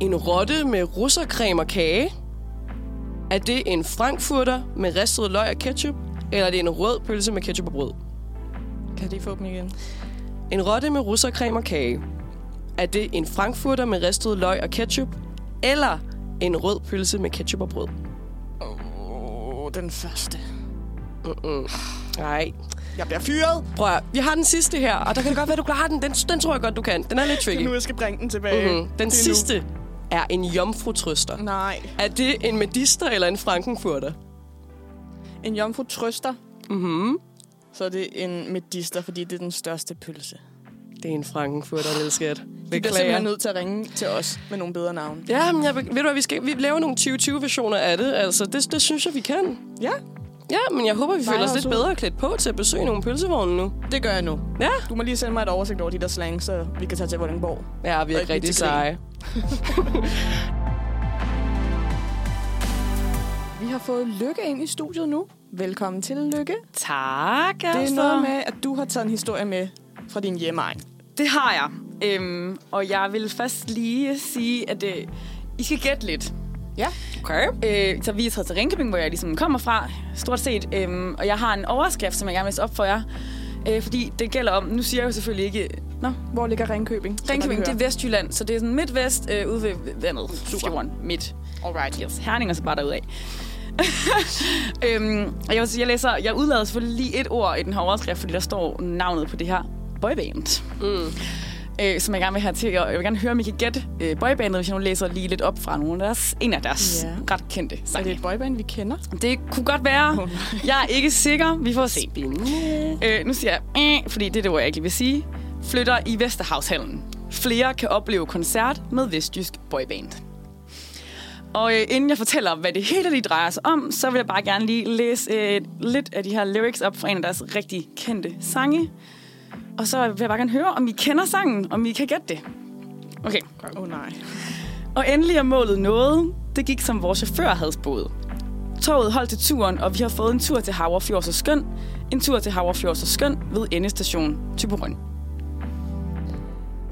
Speaker 4: en rotte med russercreme og kage. Er det en frankfurter med ristet løg og ketchup? Eller er det en rød pølse med ketchup og brød?
Speaker 5: Kan de få dem igen?
Speaker 4: En rotte med russercreme og kage. Er det en frankfurter med ristet løg og ketchup? Eller en rød pølse med ketchup og brød?
Speaker 5: Oh, den første.
Speaker 4: Mm-mm. Nej.
Speaker 5: Jeg bliver fyret.
Speaker 4: Prøv at, vi har den sidste her, og der kan det godt være, du klarer den. den. Den tror jeg godt, du kan. Den er lidt
Speaker 5: Det er
Speaker 4: tricky.
Speaker 5: nu, jeg skal bringe den tilbage.
Speaker 4: Mm-hmm. Den sidste er en jomfrutrøster.
Speaker 5: Nej.
Speaker 4: Er det en medister eller en frankenfurter?
Speaker 5: En jomfru trøster.
Speaker 4: Mhm.
Speaker 5: Så er det en medister, fordi det er den største pølse.
Speaker 4: Det er en frankenfurter, lille skat.
Speaker 5: Vi bliver simpelthen nødt til at ringe til os med nogle bedre navne.
Speaker 4: Ja, men jeg, ved du hvad, vi, skal, vi laver nogle 2020-versioner af det. Altså, det, det synes jeg, vi kan.
Speaker 5: Ja,
Speaker 4: Ja, men jeg håber, vi føler os lidt bedre klædt på til at besøge nogle pølsevogne nu.
Speaker 5: det gør jeg nu.
Speaker 4: Ja.
Speaker 5: Du må lige sende mig et oversigt over de der slang, så vi kan tage til Vordingborg.
Speaker 4: Ja, vi er
Speaker 5: ikke
Speaker 4: rigtig seje.
Speaker 5: Vi har fået Lykke ind i studiet nu. Velkommen til, Lykke.
Speaker 6: Tak,
Speaker 5: Det er noget med, at du har taget en historie med fra din hjemmeegn.
Speaker 6: Det har jeg. Øhm, og jeg vil først lige sige, at øh, I skal gætte lidt.
Speaker 5: Ja.
Speaker 4: Okay.
Speaker 6: Øh, så vi er taget til Ringkøbing, hvor jeg ligesom kommer fra, stort set. Øhm, og jeg har en overskrift, som jeg gerne vil op for jer. Øh, fordi det gælder om, nu siger jeg jo selvfølgelig ikke... Nå,
Speaker 5: Hvor ligger Ringkøbing?
Speaker 6: Ringkøbing, det er Vestjylland, så det er sådan midt-vest øh, ude ved vandet. Fjorden, midt.
Speaker 5: Alright.
Speaker 6: Yes, Herning og så bare derudad. øhm, og jeg, vil sige, jeg, læser, jeg udlader selvfølgelig lige et ord i den her overskrift, fordi der står navnet på det her boyband.
Speaker 4: Mm.
Speaker 6: Øh, som jeg gerne vil have til. Og jeg vil gerne høre, om I kan gætte øh, boybandet, hvis jeg nu læser lige lidt op fra nogle af deres, en af deres yeah. ret kendte
Speaker 5: Er det
Speaker 6: sange.
Speaker 5: et boyband, vi kender?
Speaker 6: Det kunne godt være.
Speaker 5: Oh.
Speaker 6: Jeg er ikke sikker. Vi får se.
Speaker 4: Spændende.
Speaker 6: Øh, nu siger jeg, øh, fordi det er det ord, jeg ikke vil sige. Flytter i Vesterhavshallen. Flere kan opleve koncert med Vestjysk Boyband. Og øh, inden jeg fortæller, hvad det hele lige drejer sig om, så vil jeg bare gerne lige læse øh, lidt af de her lyrics op fra en af deres rigtig kendte sange. Og så vil jeg bare gerne høre, om I kender sangen, om I kan gætte det. Okay.
Speaker 5: Åh oh, nej.
Speaker 6: Og endelig er målet nået. Det gik som vores chauffør havde spået. Toget holdt til turen, og vi har fået en tur til Havrefjord så skøn. En tur til Havrefjord så skøn ved endestation Typerøn.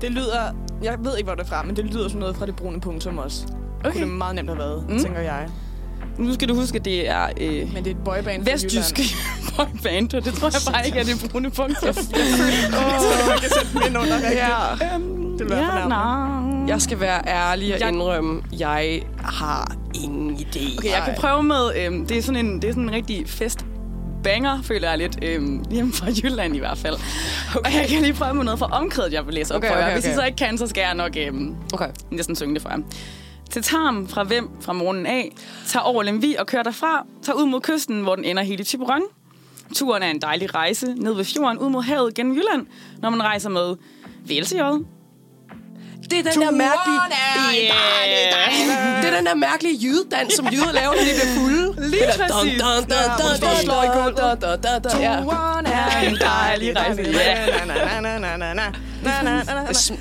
Speaker 5: Det lyder... Jeg ved ikke, hvor det er fra, men det lyder som noget fra det brune punktum også. Okay. Kunne det meget nemt have været,
Speaker 6: Mm.
Speaker 5: tænker jeg.
Speaker 6: Nu skal du huske, at det er øh,
Speaker 5: Men det er et boyband
Speaker 6: vestjysk boyband, og det tror jeg bare ikke er det brune punkt.
Speaker 5: Åh, oh, man kan sætte den ind under rigtigt.
Speaker 4: Ja.
Speaker 6: øhm,
Speaker 5: Det vil
Speaker 6: nå.
Speaker 4: Jeg skal være ærlig og
Speaker 6: Jeg-
Speaker 4: indrømme, jeg har ingen idé.
Speaker 6: Okay, jeg kan prøve med, øhm, det er sådan en, det er sådan en rigtig fest banger, føler jeg lidt. Øhm, hjemme fra Jylland i hvert fald. Okay. Og jeg kan lige prøve med noget fra omkvædet, jeg vil læse op
Speaker 4: Okay,
Speaker 6: for jer.
Speaker 4: okay,
Speaker 6: Hvis I
Speaker 4: okay.
Speaker 6: så ikke kan, så skal jeg nok øhm,
Speaker 4: Okay.
Speaker 6: næsten synge det for jer. Til Tarm fra Hvem fra morgenen af, tager over Lemvi og kører derfra, tager ud mod kysten, hvor den ender helt i Tiburon. Turen er en dejlig rejse ned ved fjorden ud mod havet gennem Jylland, når man rejser med VLCJ.
Speaker 4: Det er den der mærkelige...
Speaker 6: Yeah.
Speaker 4: Det er den der mærkelige jydedans, som jyder laver, når de bliver fulde.
Speaker 6: Lige præcis.
Speaker 4: dun, dun, dun, dun,
Speaker 5: står og slår i gulvet.
Speaker 4: dun, dun, dun, dun.
Speaker 5: Turen
Speaker 6: er en dejlig rejse.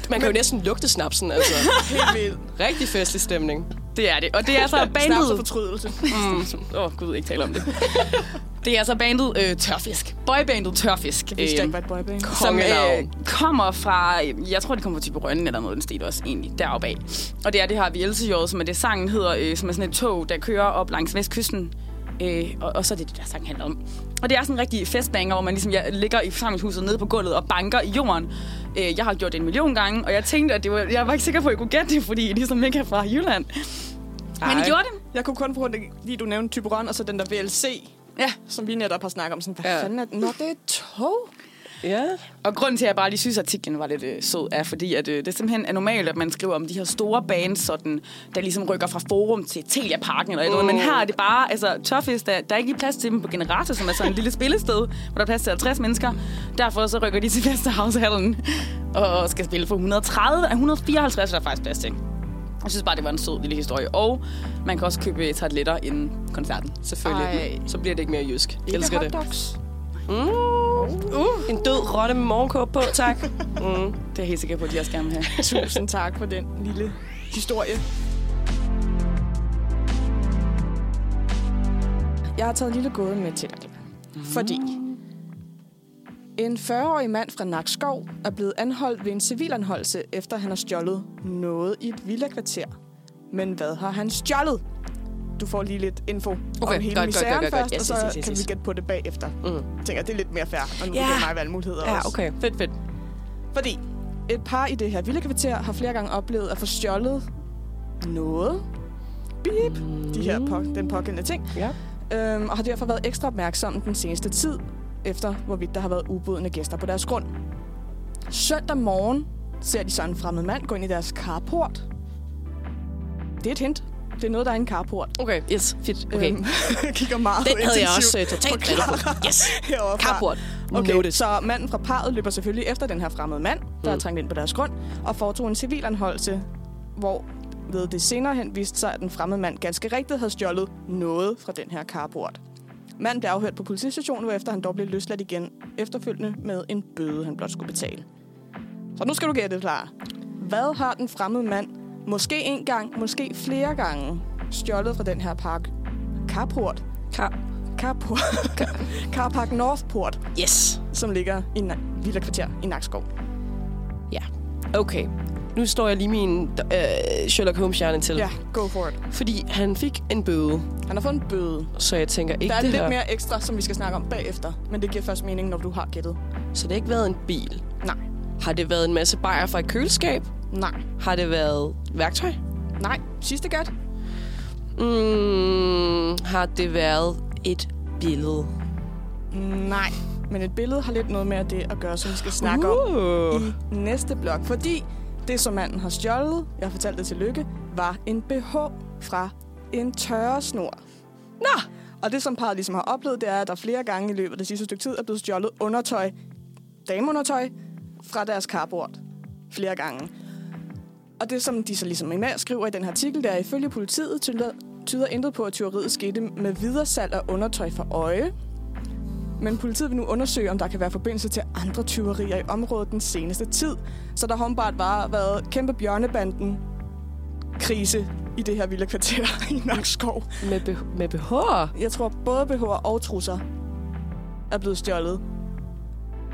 Speaker 4: Man kan jo næsten lugte snapsen, altså.
Speaker 5: Helt vildt.
Speaker 4: Rigtig festlig stemning.
Speaker 6: Det er det. Og det er altså
Speaker 5: Snaps og
Speaker 6: bandet...
Speaker 5: fortrydelse.
Speaker 6: Åh, mm. oh, gud, ikke tale om det. Det er altså bandet øh, Tørfisk. Boybandet Tørfisk.
Speaker 5: Jeg vidste
Speaker 6: øh,
Speaker 5: ikke, et boyband.
Speaker 6: som øh, kommer fra, jeg tror, det kommer fra Tiberønnen eller noget, den stil også egentlig, deroppe af. Og det er det her Vielsejoret, som er det, sangen hedder, øh, som er sådan et tog, der kører op langs vestkysten. Øh, og, og, så er det det, der sang handler om. Og det er sådan en rigtig festbanger, hvor man ligesom ja, ligger i forsamlingshuset nede på gulvet og banker i jorden. Øh, jeg har gjort det en million gange, og jeg tænkte, at det var, jeg var ikke sikker på, at jeg kunne gætte det, fordi jeg ligesom ikke er fra Jylland. Men I
Speaker 5: Ej.
Speaker 6: gjorde det.
Speaker 5: Jeg kunne kun få det, lige du nævnte Typeron, og så den der VLC,
Speaker 6: Ja.
Speaker 5: som vi netop har snakket om. Sådan, hvad
Speaker 4: Ja.
Speaker 5: fanden er det? Nå, det er tog.
Speaker 4: Ja.
Speaker 6: Og grunden til, at jeg bare lige synes, at artiklen var lidt øh, sød, er fordi, at øh, det simpelthen er normalt, at man skriver om de her store bands, sådan, der ligesom rykker fra Forum til Telia Parken eller et eller andet. Men her er det bare, altså Tørfisk, der, der er ikke plads til dem på Generator, som er sådan en lille spillested, hvor der er plads til 50 mennesker. Derfor så rykker de til Vesterhavshallen og skal spille for 130 af 154, der er faktisk plads til. Jeg synes bare, det var en sød lille historie. Og man kan også købe tarteletter inden koncerten.
Speaker 4: Selvfølgelig.
Speaker 5: Ej.
Speaker 4: Så bliver det ikke mere jysk.
Speaker 5: Ikke
Speaker 4: Elsker det.
Speaker 5: hotdogs.
Speaker 4: Mm. Uh. En død rotte med morgenkåb på, tak. Mm.
Speaker 6: Det er jeg helt sikker på, at de også gerne vil have.
Speaker 5: Tusind tak for den lille historie. Jeg har taget en lille gåde med til dig. Fordi en 40-årig mand fra Nakskov er blevet anholdt ved en civilanholdelse, efter han har stjålet noget i et villakvarter. Men hvad har han stjålet? Du får lige lidt info
Speaker 4: Okay,
Speaker 5: om hele
Speaker 4: godt,
Speaker 5: misæren
Speaker 4: godt, godt,
Speaker 5: først,
Speaker 4: yes,
Speaker 5: og så
Speaker 4: yes, yes, yes,
Speaker 5: kan vi gætte på det bagefter.
Speaker 4: Mm.
Speaker 5: Tænker, det er lidt mere fair, og nu yeah. giver mig valgmuligheder
Speaker 4: Ja,
Speaker 5: også.
Speaker 4: okay. Fedt, fedt.
Speaker 5: Fordi et par i det her villakvarter har flere gange oplevet at få stjålet noget. Beep. De her på, den pågældende ting.
Speaker 4: Ja.
Speaker 5: Øhm, og har derfor været ekstra opmærksomme den seneste tid, efter hvorvidt der har været ubudne gæster på deres grund. Søndag morgen ser de så en fremmed mand gå ind i deres carport. Det er et hint. Det er noget, der er en carport.
Speaker 4: Okay, yes, fedt. Okay.
Speaker 5: Øhm, kigger meget
Speaker 4: Den havde jeg også øh, totalt på. Yes.
Speaker 5: herovre fra.
Speaker 4: Carport.
Speaker 5: Okay,
Speaker 4: Noted.
Speaker 5: så manden fra parret løber selvfølgelig efter den her fremmede mand, der
Speaker 4: Mm.
Speaker 5: er trængt ind på deres grund, og foretog en civilanholdelse, hvor ved det senere hen viste sig, at den fremmede mand ganske rigtigt havde stjålet noget fra den her carport. Manden blev afhørt på politistationen, hvorefter han dog blev løsladt igen efterfølgende med en bøde, han blot skulle betale. Så nu skal du gætte, klar. Hvad har den fremmede mand måske en gang, måske flere gange stjålet fra den her park? Carport.
Speaker 4: Car-
Speaker 5: Carport. Carpark Northport
Speaker 4: yes.
Speaker 5: som ligger i Na- Villakvarter i Nakskov.
Speaker 4: Okay. Nu står jeg lige min øh, Sherlock Holmes-hjerne til.
Speaker 5: Ja, go for it.
Speaker 4: Fordi han fik en bøde,
Speaker 5: Han har fået en bøde.
Speaker 4: så jeg tænker ikke
Speaker 5: Der er
Speaker 4: det
Speaker 5: lidt
Speaker 4: her.
Speaker 5: mere ekstra, som vi skal snakke om bagefter. Men det giver først mening, når du har gættet.
Speaker 4: Så det har ikke været en bil.
Speaker 5: Nej.
Speaker 4: Har det været en masse bajer fra et køleskab?
Speaker 5: Nej.
Speaker 4: Har det været værktøj?
Speaker 5: Nej. Sidste gæt?
Speaker 4: Mm, har det været et billede?
Speaker 5: Nej. Men et billede har lidt noget med det at gøre, som vi skal snakke om
Speaker 4: uh.
Speaker 5: i næste blok. Fordi det, som manden har stjålet, jeg har fortalt det til Lykke, var en BH fra en tørresnor.
Speaker 4: Nå!
Speaker 5: Og det, som parret ligesom har oplevet, det er, at der flere gange i løbet af det sidste stykke tid er blevet stjålet undertøj, dameundertøj, fra deres carport. Flere gange. Og det, som de så ligesom med at skriver i den her artikel, det er, ifølge politiet tyder, tyder intet på, at tyveriet skete med videre salg af undertøj for øje. Men politiet vil nu undersøge, om der kan være forbindelse til andre tyverier i området den seneste tid. Så der har åbenbart bare været kæmpe bjørnebanden krise i det her vilde kvarter i Nakskov.
Speaker 4: Med, be- med BH'er?
Speaker 5: Jeg tror, både BH'er og trusser er blevet stjålet.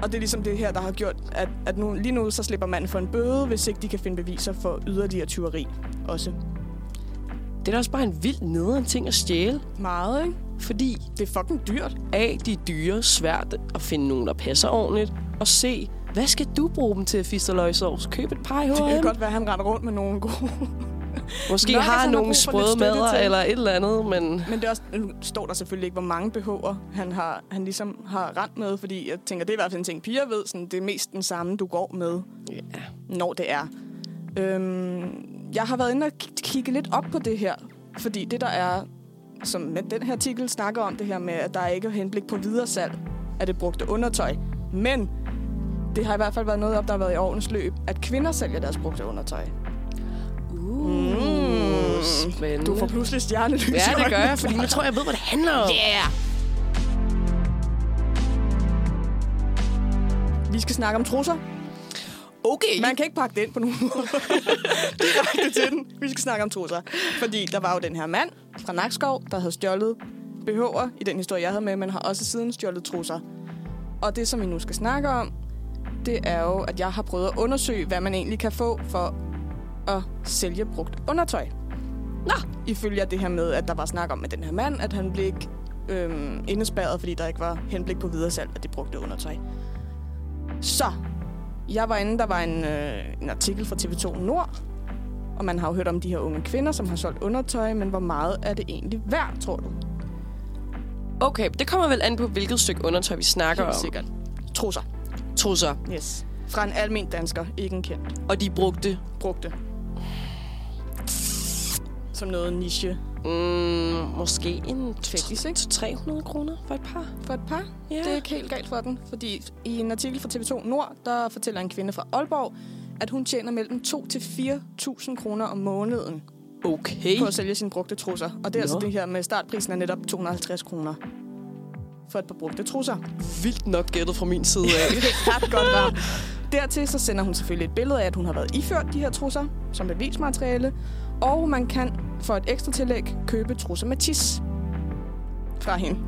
Speaker 5: Og det er ligesom det her, der har gjort, at, at nu, lige nu så slipper manden for en bøde, hvis ikke de kan finde beviser for yderligere tyveri også.
Speaker 4: Det er da også bare en vild nederen ting at stjæle.
Speaker 5: Meget, ikke?
Speaker 4: Fordi
Speaker 5: Det er fucking dyrt.
Speaker 4: A, de er dyre, svært at finde nogen, der passer ordentligt. Og C, hvad skal du bruge dem til, Fisterløgsovs? Køb et par i
Speaker 5: Det kan
Speaker 4: H&M.
Speaker 5: godt være, at han render rundt med nogle gode
Speaker 4: Måske
Speaker 5: Nok,
Speaker 4: har nogle sprøde mader
Speaker 5: til.
Speaker 4: eller et eller andet, men...
Speaker 5: Men det er også, nu står der selvfølgelig ikke, hvor mange BH'er han, har, han ligesom har rent med, fordi jeg tænker, det er i hvert fald en ting, piger ved. Sådan, det er mest den samme, du går med,
Speaker 4: Ja.
Speaker 5: når det er. Øhm, jeg har været inde og kigge lidt op på det her, fordi det der er, som med den her artikel snakker om det her med, at der ikke er henblik på videre salg af det brugte undertøj. Men det har i hvert fald været noget op, der har været i årens løb, at kvinder sælger deres brugte undertøj.
Speaker 4: Uh, spændende.
Speaker 5: Du får pludselig stjernelys
Speaker 4: Ja, det gør jeg, fordi nu tror jeg, jeg ved, hvad det handler om.
Speaker 3: Yeah!
Speaker 5: Vi skal snakke om trusser.
Speaker 4: Okay.
Speaker 5: Man kan ikke pakke det ind på nogen måde. Direkte til den. Vi skal snakke om trusser. Fordi der var jo den her mand fra Nakskov, der havde stjålet BH'er i den historie, jeg havde med, men har også siden stjålet trusser. Og det, som vi nu skal snakke om, det er jo, at jeg har prøvet at undersøge, hvad man egentlig kan få for at sælge brugt undertøj. Nå! Ifølge det her med, at der var snak om med den her mand, at han blev ikke øhm, indespærret, fordi der ikke var henblik på videresalg af det brugte undertøj. Så, jeg var inde, der var en, øh, en artikel fra TV2 Nord, og man har jo hørt om de her unge kvinder, som har solgt undertøj, men hvor meget er det egentlig værd, tror du?
Speaker 4: Okay, det kommer vel an på, hvilket stykke undertøj vi snakker
Speaker 5: Helt
Speaker 4: om.
Speaker 5: sikkert. Trusser.
Speaker 4: Trusser.
Speaker 5: Yes. Fra en almen dansker, ikke en kendt.
Speaker 4: Og de brugte
Speaker 5: Brugte. Som noget niche
Speaker 4: mm, måske en
Speaker 5: Fetish, ikke?
Speaker 4: 300 kroner for et par.
Speaker 5: for et par.
Speaker 4: Ja.
Speaker 5: Det er ikke helt galt for den, fordi i en artikel fra TV2 Nord, der fortæller en kvinde fra Aalborg, at hun tjener mellem 2 til 4.000 kroner om måneden
Speaker 4: Okay.
Speaker 5: på at sælge sine brugte trusser. Og det er
Speaker 4: Nå.
Speaker 5: altså det her med startprisen er netop 250 kroner for et par brugte trusser.
Speaker 4: Vildt nok gættet fra min side af.
Speaker 5: Det er ret godt ramt. Dertil så sender hun selvfølgelig et billede af, at hun har været iført de her trusser som bevismateriale. Og man kan for et ekstra tillæg købe trusser med tis fra hende.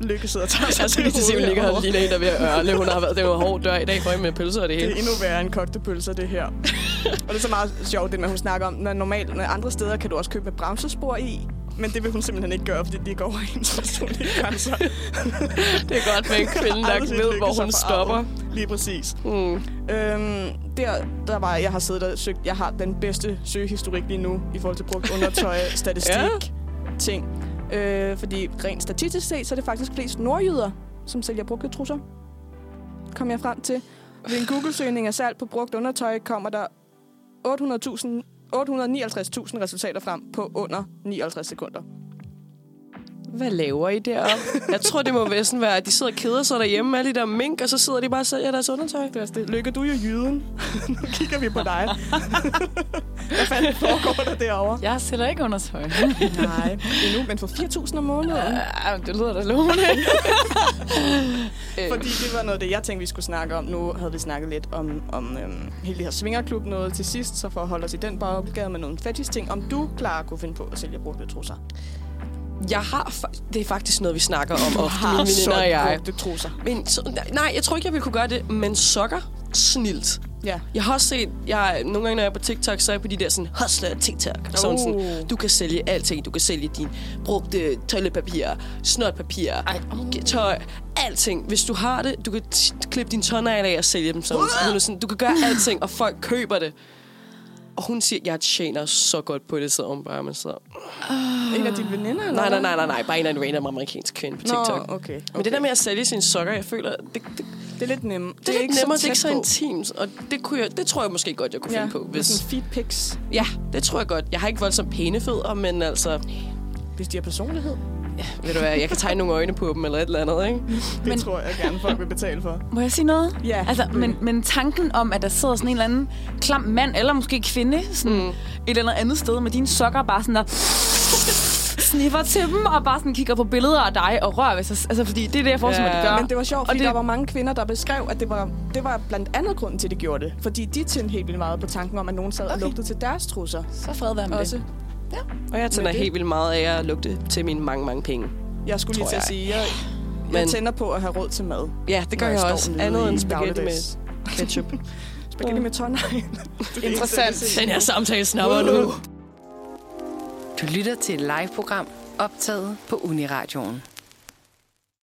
Speaker 5: Lykke sidder og tager sig
Speaker 4: Jeg lige til se, om ligger her lige der er ved at ørle. Hun har været, det var hård dør i dag for med pølser og det
Speaker 5: Det
Speaker 4: hele.
Speaker 5: er endnu værre end kogte pølser, det her. og det er så meget sjovt, det med, hun snakker om, når normalt når andre steder kan du også købe med bremsespor i. Men det vil hun simpelthen ikke gøre, fordi det går over hendes personlige grænser.
Speaker 4: Det er godt med en kvinde, der
Speaker 5: set
Speaker 4: ved, hvor hun stopper.
Speaker 5: Lige præcis.
Speaker 4: Mm.
Speaker 5: Øhm, der, der var, jeg har siddet og søgt, jeg har den bedste søgehistorik lige nu, i forhold til brugt undertøj, statistik,
Speaker 4: Ja.
Speaker 5: ting. Øh, fordi rent statistisk set, så er det faktisk flest nordjyder, som sælger brugte trusser. Kom jeg frem til. Ved en Google-søgning af salg på brugt undertøj kommer der 800.000 859.000 resultater frem på under 59 sekunder.
Speaker 4: Hvad laver I deroppe? Jeg tror, det må være sådan være, at de sidder og keder sig derhjemme alle de der mink, og så sidder de bare og sælger deres undertøj.
Speaker 5: Det er det. Lykke, du er jo jyden. nu kigger vi på dig. Hvad fanden foregår der derovre?
Speaker 6: Jeg sælger ikke undertøj.
Speaker 5: Nej, endnu, men for 4.000 om måneden.
Speaker 6: Ja, det lyder da lovende.
Speaker 5: Fordi det var noget af det, jeg tænkte, vi skulle snakke om. Nu havde vi snakket lidt om, om øhm, hele det her svingerklub noget til sidst, så for at holde os i den boldgade med nogle fetish ting, om du klar kunne finde på at sælge brugte trusser.
Speaker 4: Jeg har... Det er faktisk noget, vi snakker om ofte,
Speaker 5: Har
Speaker 4: mine veninder og jeg.
Speaker 5: brugte trusser.
Speaker 4: Men, så, nej, jeg tror ikke, jeg ville kunne gøre det, men sokker, snilt.
Speaker 5: Ja.
Speaker 4: Jeg har også set, jeg, nogle gange, når jeg er på TikTok, så er jeg på de der sådan, hustler TikTok. Oh. Sådan, sådan,
Speaker 5: Uh.
Speaker 4: du kan sælge alting. Du kan sælge din brugte toiletpapir, snotpapir, Ej, tøj, alting. Hvis du har det, du kan klippe dine tårnegler af og sælge dem. Sådan, er sådan, du kan gøre alting, og folk køber det. Og hun siger, jeg tjener så godt på det, så hun bare med så.
Speaker 5: En af dine veninder, eller
Speaker 4: Nej, nej, nej, nej, nej, bare en af en random amerikansk kvinde på TikTok.
Speaker 5: Nå, okay, okay.
Speaker 4: Men det der med at sælge sine sokker, jeg føler, det, det,
Speaker 5: Det er lidt nemmere.
Speaker 4: det er lidt nemmere, det er ikke så intimt, og det, kunne jeg, det tror jeg måske godt, jeg kunne
Speaker 5: Ja,
Speaker 4: finde på. Hvis,
Speaker 5: sådan feed pics,
Speaker 4: ja, det tror jeg godt. Jeg har ikke voldsomt pæne fødder, men altså,
Speaker 5: hvis de har personlighed.
Speaker 4: Ved du hvad, jeg kan tegne nogle øjne på dem eller et eller andet, ikke?
Speaker 5: Det
Speaker 6: Men-
Speaker 5: tror jeg gerne, folk vil betale for.
Speaker 6: Må jeg sige noget?
Speaker 5: Ja,
Speaker 6: Altså, men, men tanken om, at der sidder sådan en eller anden klam mand, eller måske kvinde, sådan mm. et eller andet sted med dine sokker, bare sådan der sniffer til dem, og bare sådan kigger på billeder af dig og rører ved sig. Altså, fordi det er det, jeg forestiller mig,
Speaker 4: Ja.
Speaker 6: de gør.
Speaker 5: Men det var sjovt,
Speaker 6: Og
Speaker 5: fordi
Speaker 6: det-
Speaker 5: der var mange kvinder, der beskrev, at det var, det var blandt andet grunden til, at de gjorde det. Fordi de tændte helt vildt meget på tanken om, at nogen sad okay. og lugtede til deres trusser.
Speaker 6: Så fred være med
Speaker 5: Også.
Speaker 6: det.
Speaker 4: Og jeg tænder helt vildt meget af at lugte til mine mange, mange penge.
Speaker 5: Jeg skulle lige til at
Speaker 4: jeg.
Speaker 5: sige, jeg, jeg
Speaker 4: Men-
Speaker 5: tænder på at have råd til mad.
Speaker 4: Ja, det gør jeg,
Speaker 5: står
Speaker 4: også. Andet end spaghetti med ketchup.
Speaker 5: Spaghetti med tårnegl.
Speaker 6: Interessant.
Speaker 4: Den her samtale snapper nu.
Speaker 1: Du lytter til et live-program optaget på Uniradioen.